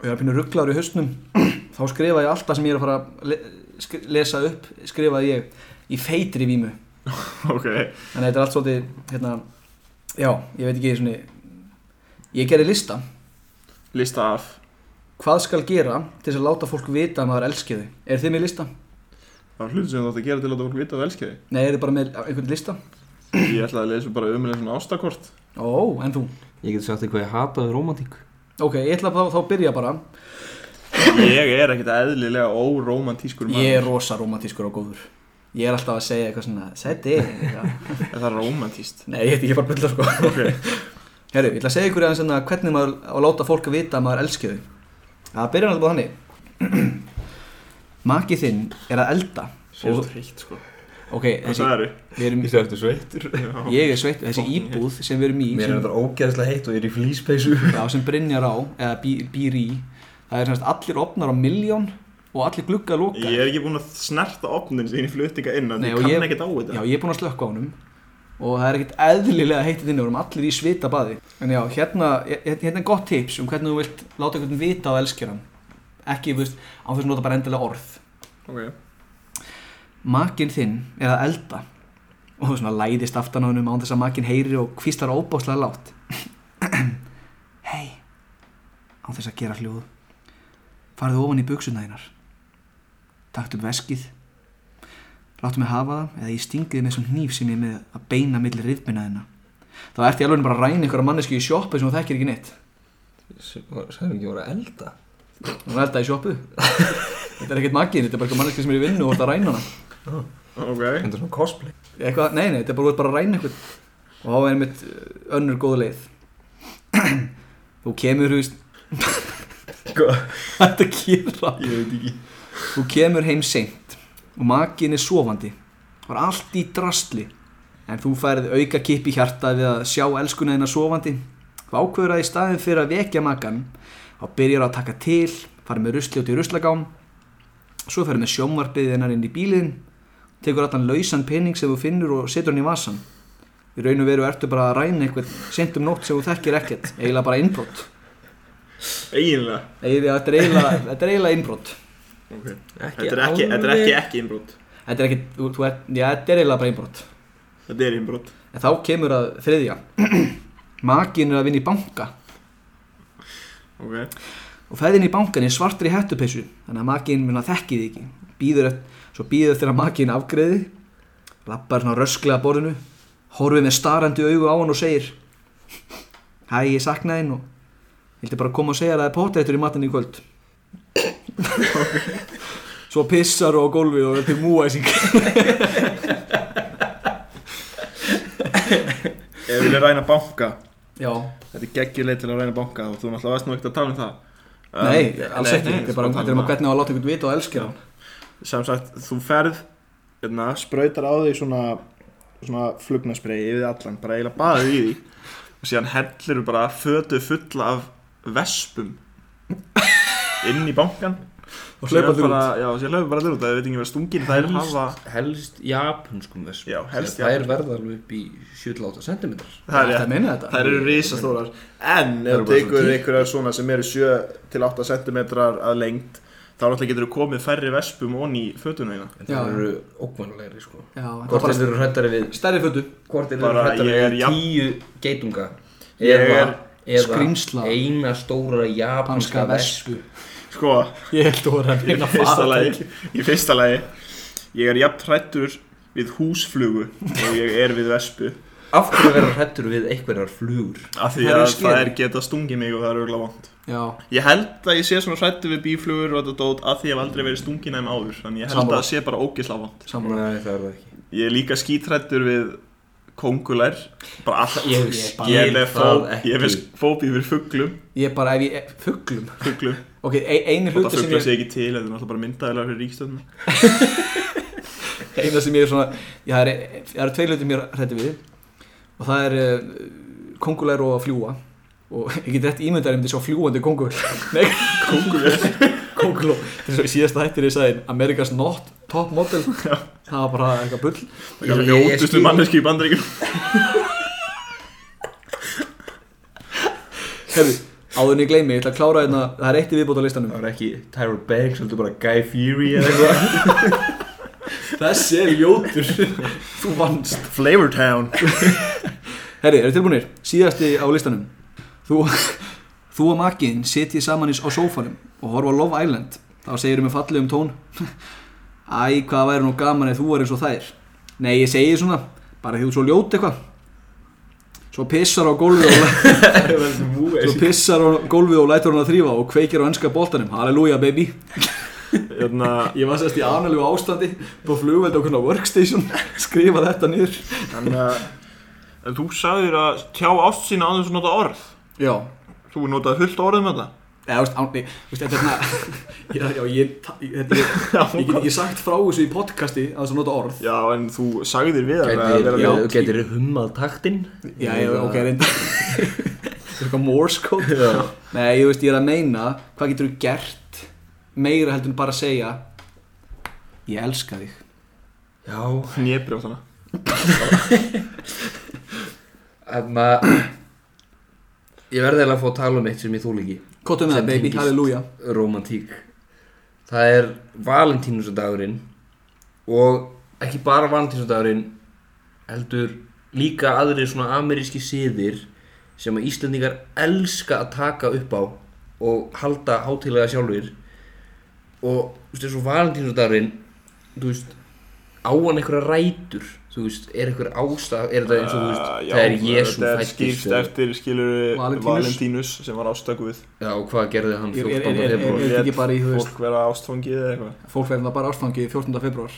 og ég var pínu rugglaður í hausnum. Þá skrifaði ég alltaf sem ég er að fara að le lesa upp, skrifaði ég í feitri vímu. Ok, Þannig þetta er allt svolítið, hérna, já, ég veit ekki, svona, ég gerði lista. lista af Hvað skal gera til þess að láta fólk vita að maður elski þau? Er þið með lista? Það var hluti sem þú átt að gera til að fólk vita að þú elski þig Nei, er þið bara með einhvern lista? Ég ætlaði að lesa bara um með svona ástakort Ó, en þú? Ég get sagt þér hvað ég hataði romantík Ok, ég ætla að þá, þá byrja bara. Ég er ekkert eðlilega óromantískur maður Ég er rosa romantískur og góður. Ég er alltaf að segja eitthvað svona, seti, eitthvað. Er það romantíst? Nei, ég ekki bara að bylla sko Ok, Herru, ég ætla að segja ykkur aðeins hérna hvernig maður á að láta fólk að vita að maður elski þau Það byrjar náttúrulega þannig Maki þinn er að elda svo Og- þreytt sko Ok, þessi, það eru? við erum, Ég eftir sveittur? Ég er sveitt Þessi íbúð sem við erum í Mér er sem, þetta ógeðslega heitt og ég er í flýspeysu já, sem Brynjar á Eða bí, býr í Það er semst allir opnar á miljón Og allir glugga loka Ég er ekki búinn að snerta opnin sem ég fluttinga inn Nei, Ég og kann ég- ekkert á þetta. Já, ég er búinn að slökka á honum Og það er ekkert eðlilega heittið inni Við erum allir í svita baði. En já, hérna, hérna er gott tips Um hvernig þú vilt láta einhvern vita á elskjaran Ekki, þú veist, á þess að nota bara endilega orð. Ok, Makinn þinn er að elda. Og þú svona læðist aftan á hennum án þess að makinn heyri og hvíslar óbáslega látt Hei án þess að gera hljóð. Farðu ofan í buksuna þínar. Taktu upp veskið. Láttu mig hafa það eða ég stingið með svona hníf sem ég með að beina millir rifmina þina þá ert ég alveg bara að ræna ykkur mannesku í sjoppu sem þú þekkir ekki neitt. Sæðum ekki voru að elda. Þú er elda í sjoppu. Þetta er ekkert makinn, þetta er bara manneski sem er í vinnu og þú ert að ræna hana ok. Þetta er svona cosplay. Eitthvað, nei, nei, þetta er bara, bara að ræna eitthvað og þá er einmitt uh, önnur góð leið. Þú kemur, veist þetta ekki. Þú kemur heim seint og makin er sofandi. Það var allt í drastli. En þú færið auka kipp í hjarta við að sjá elskuna þína sofandi. Þú ákveður að í staðin fyrir að vekja makan þá byrjar að taka til farið með rusli út í ruslagám. Svo ferið með sjómvarpið hennar inn í bílinn tekur allan lausan pening sem þú finnur og setur hann í vasan í raun og veru ertu bara að ræna eitthvað sent um nótt sem þú þekkir ekkert eiginlega bara innbrott Eiginlega. Eiginlega, þetta er eiginlega, þetta er eiginlega innbrott okay. Ekki Þetta er ekki, þetta er ekki ekki innbrot. Þetta er ekki, þú, þú, ert- já, þetta er eiginlega bara innbrott Þetta er innbrot. En þá kemur að þriðja. Makin er að vinna í banka. Ok. Og ferðin í bankan í svartri hettupessu þannig að makin mun að þekki þig ekki býður eftir, að makin afgreði lappar svona rösklega að borðinu horfið með starandi augu á hann og segir hæ ég sakna þín og vildi bara koma og segja að það er potréttur í matinn í kvöld. Svo pissar og á gólfið og er til múæsing Ef við viljum ræna banka. Já, Þetta er geggjuleið til að ræna banka og þú náttúrulega varst nú ekkert að tala um það. Nei, Um, alls nei, Þetta er bara um að hvernig að láta einhvern vita og elskja hann sem sagt, þú ferð hérna, sprautar á þig svona, svona flugnarsprey yfir allan, bara eiginlega baðið í því. Og síðan hellir þú bara fötu fulla af vespum inn í bankan Og hlaupa þér út. bara, já, síðan hlaupa bara þér út, það veit ekki verið stungin það er hafa, helst japanskum vesp Já, helst það er verða alveg upp í 7-8 cm það er eru risastórar. En ef þú tekur einhverjar svona sem eru 7-8 cm að lengt þá náttúrulega getur þú komið færri vespum onni í fötuna þína. En það eru ókvæmulegri sko. Já, það er hvort þeir eru hrættari við stærri fötu. hvort þeir eru hrættari er við jafn- tíu geitunga Ég eða, er eða eina stóra Panska japanska vesp vespu. Sko, Ég held að voru að í reyna að fyrsta fara lagi Í fyrsta lagi Ég er jafn hrættur við húsflugu og ég er við vespu af hverju vera hrættur við einhverjar flugur? Af því Það að það er geta stungið mig og það er örgulega vond Já, Ég held að ég sé svona hrættur við bíflugur og þetta dót að því ég hef aldrei verið stungið næm áður þannig ég held Sammála. að það sé bara ógislega vond saman nei það er það ekki. Ég er líka skítrættur við kongulær bara alltaf Ég ég skil er með það fó- ekki. ég er fóbíu fyrir fugglum Ég bara ef ég, fugglum fugglum Ok, e einu og það hluti sem fuggla ég sé ekki til þetta er náttúrulega bara myndaðilega fyrir ríkstöðum eina sem ég er svona ég, það eru er, er tvei hluti mér hrætti við og það er uh, kongulær og að fljúa og ég get rétt ímyndar um þessu fljúandi kongul nei, kongulær konguló, þetta er svo í síðasta hættir ég sagði America's not top model. Það var bara eitthvað bull. Það er ljótustu manneski í bandaríkjum Herri, áður en ég gleymi, ég ætla að klára hérna það er eitt í viðbót á listanum það var ekki Tyra Banks heldur bara Guy Fieri eða eitthvað þessi er ljótur. Þú vannst. Flavortown Herri, eru tilbúinir? Síðasti á listanum. Þú, þú og makiðin sitjið saman í- á sófanum og horfa á Love Island. Þá segir með fallegum tón. Æ, hvað væri nú gaman ef þú er eins og þær? Nei, ég segi svona. Bara því þú ert svo ljót eitthvað. Svo pissar á gólfið og Svo pissar á gólfið og lætur hann að þrýfa og kveikir á ennska boltanum. Halleluja baby Hérna, Ég var sérst í analegu ástandi på flugveld á hvernig workstation skrifa þetta niður. Þannig að En þú sagðir að tjá ást sína að nota orð. Já, Þú er notað fullt orð með það eða, veist, án, ég, veist, þetta er hérna já, já, ég, ég, þetta er, ég ekki sagt frá þessu í podcasti að þess að nota orð. Já, en þú sagðir við að vera já. ljót gætir hummað taktinn Já, ég, ok, Þetta er Morse code. Nei, ég veist, ég er að meina Hvað getur þú gert meira heldur en bara að segja Ég elska þig. Já, Nýbrjóðana þannig að Ég verði eiginlega að fá að tala um eitt sem ég þól ekki. Kottum með Sem það, baby, halleluja Romantík. Það er valentínusdagurinn Og ekki bara valentínusdagurinn Heldur líka aðrir svona ameríski siðir Sem að Íslendingar elska að taka upp á Og halda hátilega sjálfur Og þú veist, eins og valentínusdagurinn Þú veist Á hann einhverja rætur Þú veist, er einhver ástaf Er þetta eins og þú veist, Uh, já, það er Jésu Þetta er fættist skýrst eftir skilur Valentínus. Valentínus sem var ástöku við Já, og hvað gerði hann Er- 14. er- er- er- februar? er- þetta ekki bara í, þú veist- Fólk vera ástfangið eða eitthvað Fólk verður það bara ástfangi 14. februar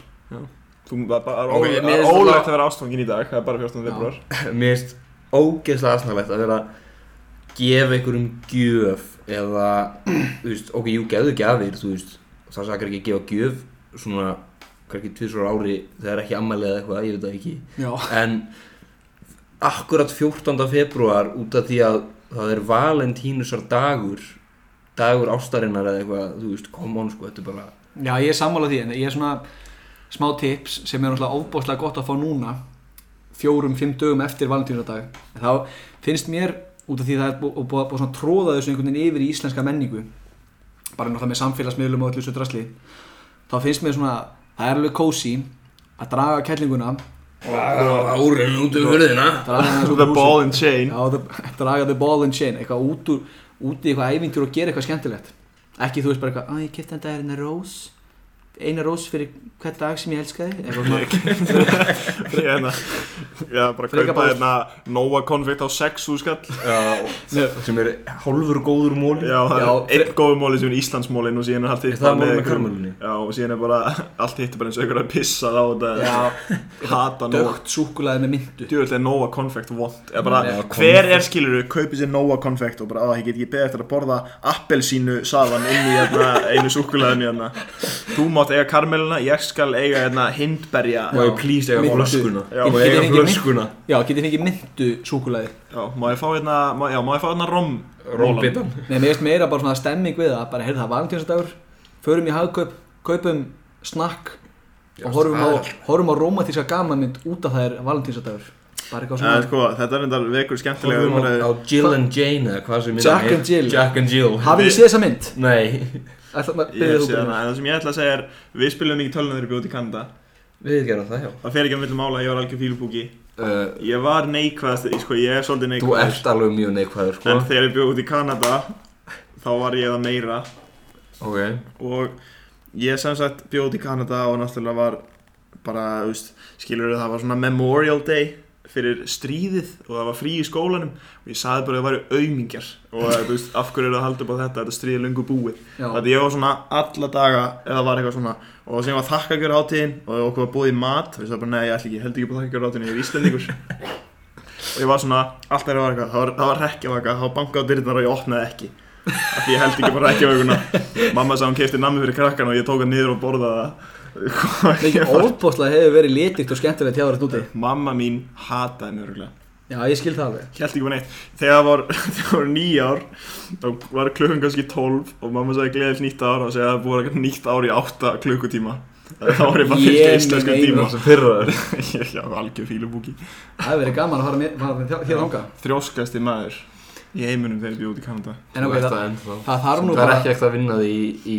Þú var bara Ok, okay, mér finnst ólegt það- að vera ástfangin í dag Það er bara 14. februar Mér finnst ógeðslega aðsnarlegt að vera gefa einhverjum gjöf eða, þú veist, ok, jú, gefðu gjafir, þú veist, það sakar ekki að gefa gjöf svona, kannski tvisur ári þegar ekki ammæli eða eitthvað, ég veit það ekki Já, en akkurat 14. februar út af því að það er valentínusar dagur dagur ástarinnar eða eitthvað, þú veist, come on, sko, þetta er bara Já, ég er sammála því en ég er svona smá tips sem er náttúrulega ofbáslega gott að fá núna fjórum, fimm dögum eftir valentínudag þá finnst mér út af því það er búið bú, bú, bú, svona tróða þessu einhvern veginn yfir í íslenska menningu bara náttúrulega með samfélagsmiðlum og öllu þessu drasli þá finnst mér svona, það er alveg kósi að draga kællinguna árin út um hurðina. Draga hana The ball and chain. Já, the, draga the ball and chain eitthvað út, úr, út í eitthvað ævintur og gera eitthvað skemmtilegt. Ekki þú veist bara eitthvað, að ég kipta þetta er henni rós eina rós fyrir hvern dag sem ég elskaði Ég hérna, já, bara kaupa hérna Nóa konfekt á 6 skall Já, sem er hálfur góður móli. Já, Já, einn góð móli sem er Íslandsmólin og síðan er allt hitt og síðan er bara allt hitt bara eins og einhverja pissað á þetta. Já, Hata Nóa dögt súkulaði með myndu Djúvill er Nóa konfekt vond. Eða bara, Já, hver er skilur kaupið sér Nóa konfekt og bara, að ég get ekki beðið eftir að borða appelsínu saðan inn í hérna, einu súkkulaðinu hérna. Þú mátt eiga karmeluna, ég skal eiga hérna, hindberja Má ég please eiga Myndu. flöskuna Já. Má ég ég eiga fengið mynd? flöskuna Já, getið fengið myndu súkulaði Já, má ég fá hérna, má, já, má ég fá hérna rom Rómbitan Nei, mér veist meira bara svona stemming við það bara, heyrðu það, valentínsdagur förum í hagkaup, kaupum snakk Já, og horfum á, það er- horfum á romantíska gamanmynd út af það er valentínsdagur bara eitthvað En svona sko, þetta er reyndar vekur skemmtilega Horfum á, á umræðu Jill and Jane eða hvað sem Jack er and Jill. Jack and Jill Hafið þið séð þessa mynd? Nei Þú það sem ég ætla að segja er Við spilum mikið tölunum þegar við bjóðum í Kanada. Við gerum það, já. Það fer ekki að millum mála, ég var algjör fílubúki uh, Ég var neikvæðast, sko, ég er svolítið Þú neikvæðast ert alveg mjög neikvæður, sko. En þegar ég bjóð út í Kanada Þá var ég það meira. Ok. Og ég sem sagt bjóð út í Kanada Og náttúrulega var bara, þú veist Skilur það var svona Memorial Day Fyrir stríðið og það var frí í skólanum Og ég saði bara að það væri aumingjar Og þú veist, af hverju er það að halda upp á þetta? Þetta stríð er löngu búið. Já. Þetta ég var svona alla daga eða var eitthvað svona og sem var þakkagjör hátíðin og okkur var búið í mat. Og ég sagði bara nei ég ætla ekki, held ekki på þakkagjör hátíðin ég er íslendingur. Og ég var svona alltaf þegar það var eitthvað, það var, rekkjavaka það var bankað á dyrnar og ég opnaði ekki. Af því ég held ekki bara rekkjavakuna mamma sagði hún kefti nammi fyrir krakkan og ég tók hann niður og borðaði það Mikið óbóðslega hefur verið litikt og skemmtilegt hjá þér úti. Mamma mín hataði mig örgulega Já, ég skil það alveg. Held ekki bara neitt. Þegar það var, það var nýjár þá var klukkan kannski 12 og mamma sagði gleðilt nýtt ár og segja að það eitthvað nýtt ár í 8 klukkutíma. Þá var ég bara Ég íslenskum meina tíma. Það. Fyrraður já, algjör fílubúki. Það hefur verið gaman að fara, með, hér ánga þrjóskasti maður í heiminum þegar ég bjóð út í Kanada. En ok, það, það þarf nú Það er bara ekki ekkert að vinna því í, í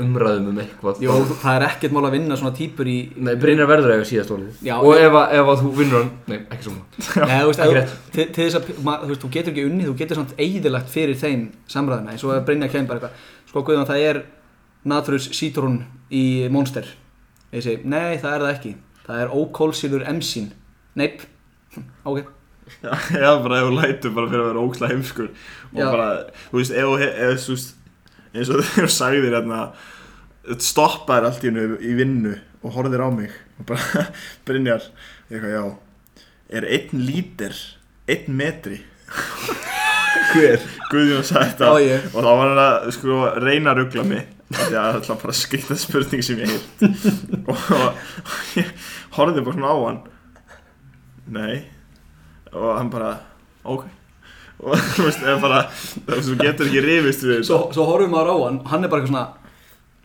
umræðum um eitthvað. Jó, það er ekkert mál að vinna svona típur í Nei, Brynjar verður eiga síðast Já, Og ef, að- ef að þú vinnur hann Nei, ekki svona. Nei, þú veist, rétt. til, til þess að ma, þú, veist, þú getur ekki unni, þú getur samt eigðilagt fyrir þeim samræðina, eins og að Brynja kemur bara eitthvað. Sko Guðjón, það er Naturus Citrun í Monster. Ég segi, nei, það er það ekki. Það er ókólsýður emsín neip, ok. Já, eða bara ef þú lætur bara fyrir að vera óksla heimskur. Og Já. bara, þú veist, ef þú eins og þegar þú sagðir hérna stoppaðir allt í hennu í vinnu og horfðir á mig og bara Brynjar, eitthvað já er einn lítir einn metri. Hver? Guðjón sagði þetta ég. og þá var hann að sko reyna að ruggla mig það er alltaf bara skrýta spurning sem ég heilt og, og ég horfði bara svona á hann. Nei. Og hann bara ok og þú veist, eða bara þú getur ekki rifist við Svo, svo horfum maður á hann, hann er bara eitthvað svona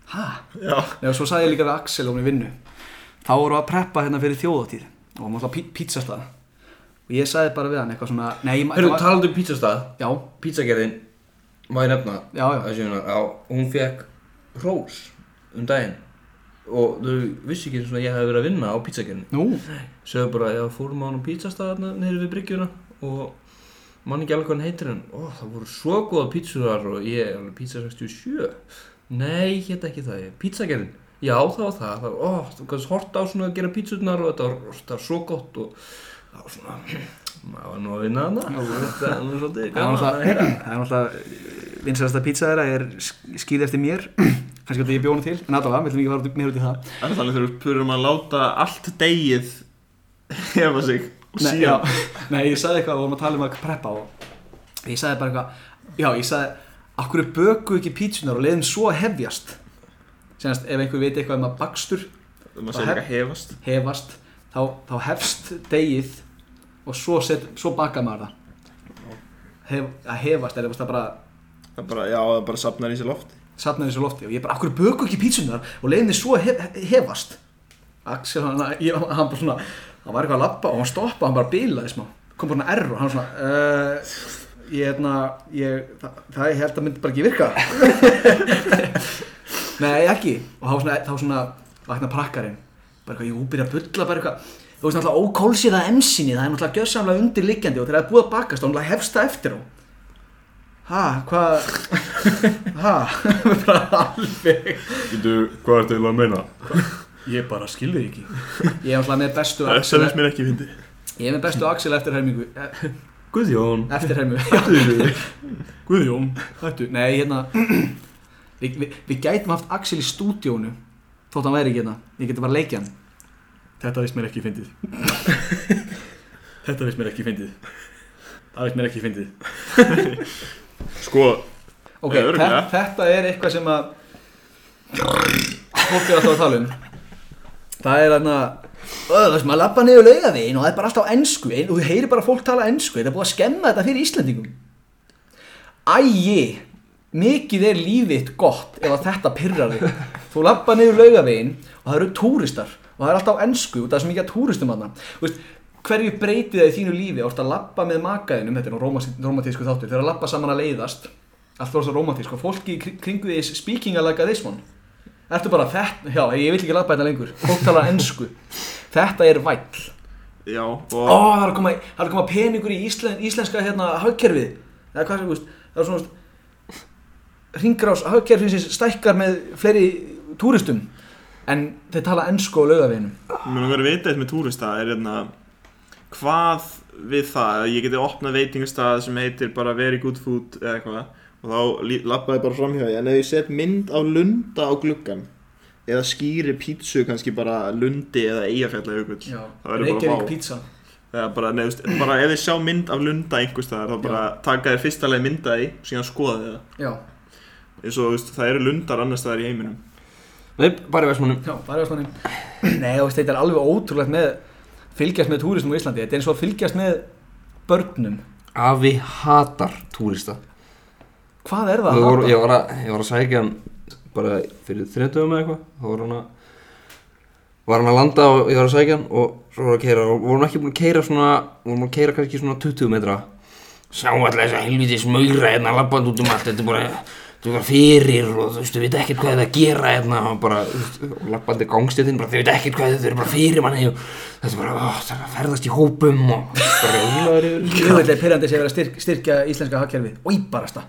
hæ? já, Nei, og svo sagði ég líka við Axel um í vinnu. Þá vorum við að preppa hérna fyrir þjóðatíð og hann var alltaf pítsastað. Og ég sagði bara við hann eitthvað svona nei, ma- Hörru, talandi um pizzastað já, Pizzagerðin Má ég nefna? Já, já, að sjöna, á, Hún fekk hrós um daginn. Og þau vissi ekki svona að ég hef verið að vinna á pizzagerðin nú. Sögðu bara, já, fórum á hann á pizzastað þarna niður við bryggjuna Og mann ekki alveg hvað hann heitir hann Ó, það voru svo góða pizzurar og ég, pizza 67 Nei, hétt ekki það, ég, pizzagerðin. Já, það var það, það var, ó, þú kannski horta á svona að gera pizzunar og þetta var, þetta var svo gott og það var svona, maður var nú að vinna þarna. Þetta er nú svolítið Það er gaman að heyra. náttúrulega- það er náttúrulega vinsælasta pizza þeirra er skýð eftir mér. Kannski að ég bjóna til, en allavega, við ætlum ekki að fara út- meira út í það. En þannig þurfum við purum að láta allt degið hefa sig Nei, já, nei, ég sagði eitthvað, við vorum að tala um að preppa og ég sagði bara eitthvað já, ég sagði, akkur er böku ekki pítsunar og leiðum svo að hefjast? Senast, ef einhver veit eitthvað um að bakstur maður segir ekki að hefast hefast, þá, þá hefst degið og svo, set, svo baka maður það. Hef, að hefast er það bara það er bara, já, það bara sapnar í sér loft safnaði þessu lofti og ég bara, akkur böku ekki pítsunar og leiðum þið svo að hef, hefast Axel, hann, hann bara svona hann var eitthvað að labba og hann stoppa hann bara bilaði smá, kom bara svona error hann var svona uh, ég, hérna, ég, það, ég held að myndi bara ekki virka. Nei, ekki. Og þá svona, þá svona vakna prakkarinn. Bara eitthvað, jú, byrja að bulla bara eitthvað. Þú veist náttúrulega ókólsýða emsinni það er náttúrulega gjössamlega undirliggjandi og þegar það er búið að bakast þá náttúrulega hefst það eftir á. Ha, hvað ha, bara alveg. Þú, hvað ertu eiginlega að meina? Ég bara skilur ekki. Ég er alltaf með bestu Það Axel finnst mér ekki fyndi. Ég er með bestu Axel eftir hermingu Guðjón. Eftir hermingu Guðjón. Hættu, nei hérna við, við, við gætum haft Axel í stúdíónu þótt hann væri ekki hérna. Ég geti bara leikja hann. Þetta vist mér ekki fyndið. Þetta vist mér ekki fyndið. Það vist mér ekki fyndið. Sko, ok, þe- þetta er eitthvað sem að fólk er alltaf að tala um það er þarna það sem að labba niður laugavegin og það er bara alltaf ennsku og þú heyrir bara fólk tala ennsku þetta er búið að skemma þetta fyrir Íslandingum ægi mikið er lífitt gott ef þetta pyrrar þig. Þú labba niður laugavegin og það eru túristar og það er alltaf ennsku og það er svo mikið að túristum Þú veist, hverju breytið það í þínu lífi? Og að labba með makaðinum þetta er nú romantísku þáttur þegar að labba saman að leiðast. Allt var svo romantísk og fólki kringu því speaking like this one Ertu bara þetta, já, ég vil ekki labba þetta lengur. Fólk tala ennsku Þetta er væll. Já, Ó, það er að koma, það er að koma peningur í íslen, íslenska hérna hagkerfið. Eða hvað sem, veist, það er svona Ringrás hagkerfið stækkar með fleiri túristum En þeir tala ennsku á laugaveginum. Mér langar að vita eitt með túrista er hérna hvað við það að ég geti opnað veitingastað sem heitir bara very good food eða eitthvað og þá labbaði bara framhjá því. En ef ég set mynd á lunda á gluggan eða skýri pítsu kannski bara lundi eða eigafjallajökull Já, Það verður bara Reykjavík vá. pizza. Eða bara, neðust, bara ef þið sjá mynd af lunda einhvers staðar þá bara taka þér fyrsta leið mynda því og síðan skoða þið það. Já, eins og þú veist, það eru lundar annars staðar í heiminum. Nei, bara í Vestmannum já, er að stanni Nei, þú veist, þetta er alveg ótrúlegt með Fylgjast með túristum á Íslandi. Þetta er eins og að fylgjast með börnum. Afi hatar túrista Hvað er það? Það að hata? ég, var að, ég var að sækja hann bara fyrir þrjöndöfum eða eitthvað þá var hann að var hann að landa og ég var að sækja hann og svo var að keira og vorum ekki búin að keira svona vorum að keira kannski svona 20 metra Sjá alltaf þess að helviti smaugra hérna labband út um allt Þetta er bara, þetta er bara fyrir og þú veist, þú veit ekkert hvað það er að gera hérna og bara þú veist, og lappandi gangstéttin bara Þau veit ekkert hvað þetta er bara fyrir manni og þetta er bara, ó, það er að ferðast í hópum og bara rúlaður yfir þessu. Jöfnveld pyrrandi sé að vera að styrk, styrkja íslenska hagkerfið og íbarasta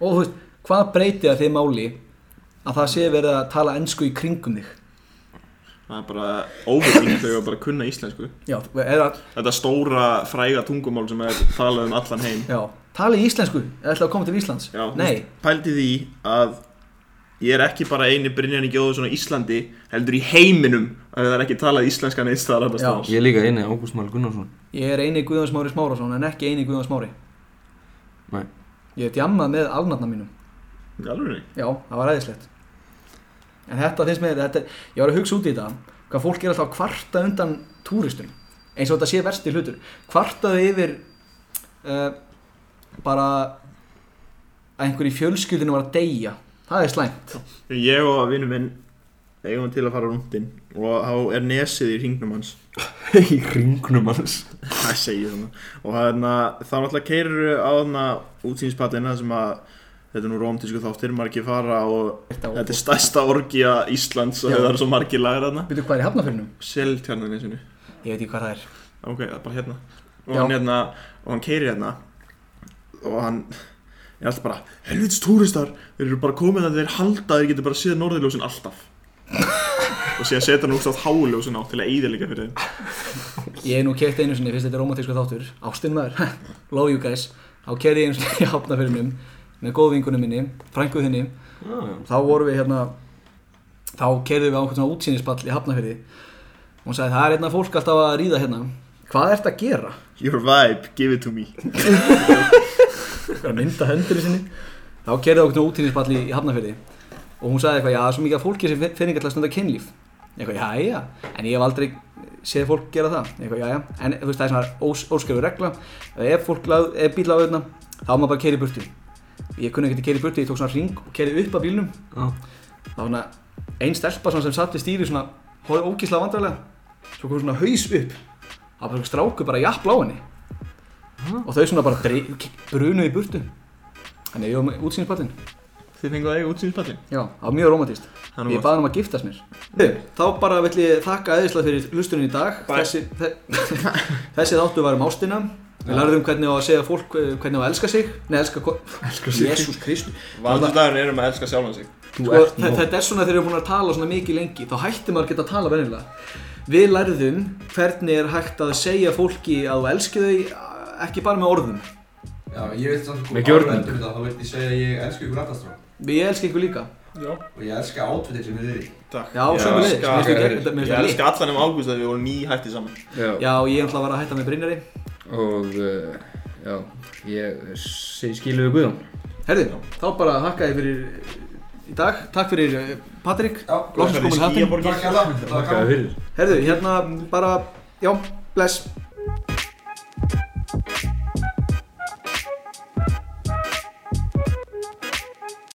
og þú veist, hvað breytir það þið máli að það sé verið að tala ennsku í kringum þig? Það er bara óveiting þau að bara kunna íslensku. Já, eða, þetta stóra fræga tungumál sem er talað um allan heim. Já, tali íslensku eða ætla að koma til Íslands? Já, þú nei, pældi því að ég er ekki bara eini Brynjan í Gjóðsson á Íslandi heldur í heiminum að það er ekki talað íslenska neitt staðar annars Já. staðar. ég er líka eini Ágúst Már Gunnarsson. Ég er eini Guðjón Smári Smárasson en ekki eini Guðjón Smári. Nei. Ég hef djammað með alnafna mínum. Alvöru? já, það var æðislegt. En þetta finnst mér, þetta, ég var að hugsa út í þetta hvað fólk er alltaf að kvarta undan túristum eins og þetta sé versti hlutur. Kvartaðu yfir uh, bara að einhver í fjölskyldinu var að deyja. Það er slæmt. Ég og vinnu minn eigum til að fara rúndin og þá er nesið í hringnum hans. Í ringnum hans. Það segir þannig og þarna, þá náttúrulega keirir á þarna útsýnspallina sem að þetta er nú rómtísku þáttir, margir fara og þetta er stærsta orgía Íslands og það eru svo margir lagar þarna. Veitu hvað er í hafnafyrinum? Seltjarnanesinu Ég veit ekki hvað það er. Ok, það er bara hérna. Og Já. hann hérna, og hann keirir hérna. Og hann er alltaf bara, helvits túristar þeir eru bara komið að þeir halda að þeir getur bara séð norðurljósin alltaf og síðan setja hann úrst átt háljósin á til að eyðilega fyrir þeim. Ég er nú keitt einu sinni, fyrst þetta er romantísku þáttur. Ástin maður, love you guys. Þá keiri ég einu sinni í hafnafyrinum með góð vingunum minni, frænguð þinni. Þá vorum við hérna þá keirðum við á einhvern svona útsýnispall í hafnafyrði og hún sagði það er einna fólk alltaf að ríða hérna. Hvað ert að gera? your vibe, give it to me. Að mynda hendur í sinni. Þá keirðum við á einhvern svona útsýnispall í hafnafyrði og hún sagði eitthvað, já, það er svo mikið af fólki sem fyrir ekki að stunda kynlíf. Eitthvað, já, já, en ég hef aldrei séð fólk gera það. Eitthvað, já, já, en þú veist, það er svona ós, óskrifu regla. Ef fólk ef bíl á auðna þá má bara keira í burtu. Ég kunni ekki að keira í burtu, ég tók svona ring og keiri upp að bílnum. Þá svona ein stelpa svona sem satt við stýri svona hóði ógíslega vandrarlega svo kom svona haus upp. Var bara stráku bara jafn á henni. Og þau svona bara brunuðu í burtu. Þannig að ég var með útsýnispallin þið fengu að eiga útsýnspallin já, það var mjög nú ég baði hann um að giftast mér. Hey, þá bara vill ég þakka eðislega fyrir hlustunum í dag. Bye. þessi, þe þessi þáttu var um ástina. Við lærðum hvernig á að segja fólk eh, hvernig á að elska sig. Nei, elska hvað Elska sig. Jésús Kristu Valentindagurinn er um að elska sjálfan sig. Þú sko, Þetta er svona þegar við erum búin að tala svona mikið lengi Þá hættir maður að geta að tala venjulega. Við lærðum hvernig er hægt að segja fólki að þú elski þau eh, Ekki bara með orðum. Já, ég veit samt sko Með þetta, Þá veit ég segja að ég elska ykkur allastráð Við elski ykkur líka. Og ég elska átvitin sem þið eru í. Takk. Já, sömuleiðis. elska- Mér finnst þetta- þetta- mér finnst Ég þetta elska allan um ágúst að við vorum ný hætti saman. Já, Já, ég ætla að vera að hætta með Brynjari. Og uh, já, ég segi skilu við Guðjón. Herði, þá bara þakka ég fyrir í dag. Takk fyrir eh, Patrik. Já, Loksins komin í hattinn. Skýjaborgir takk hjá það Takk fyrir. Herðu, hérna bara, já, bless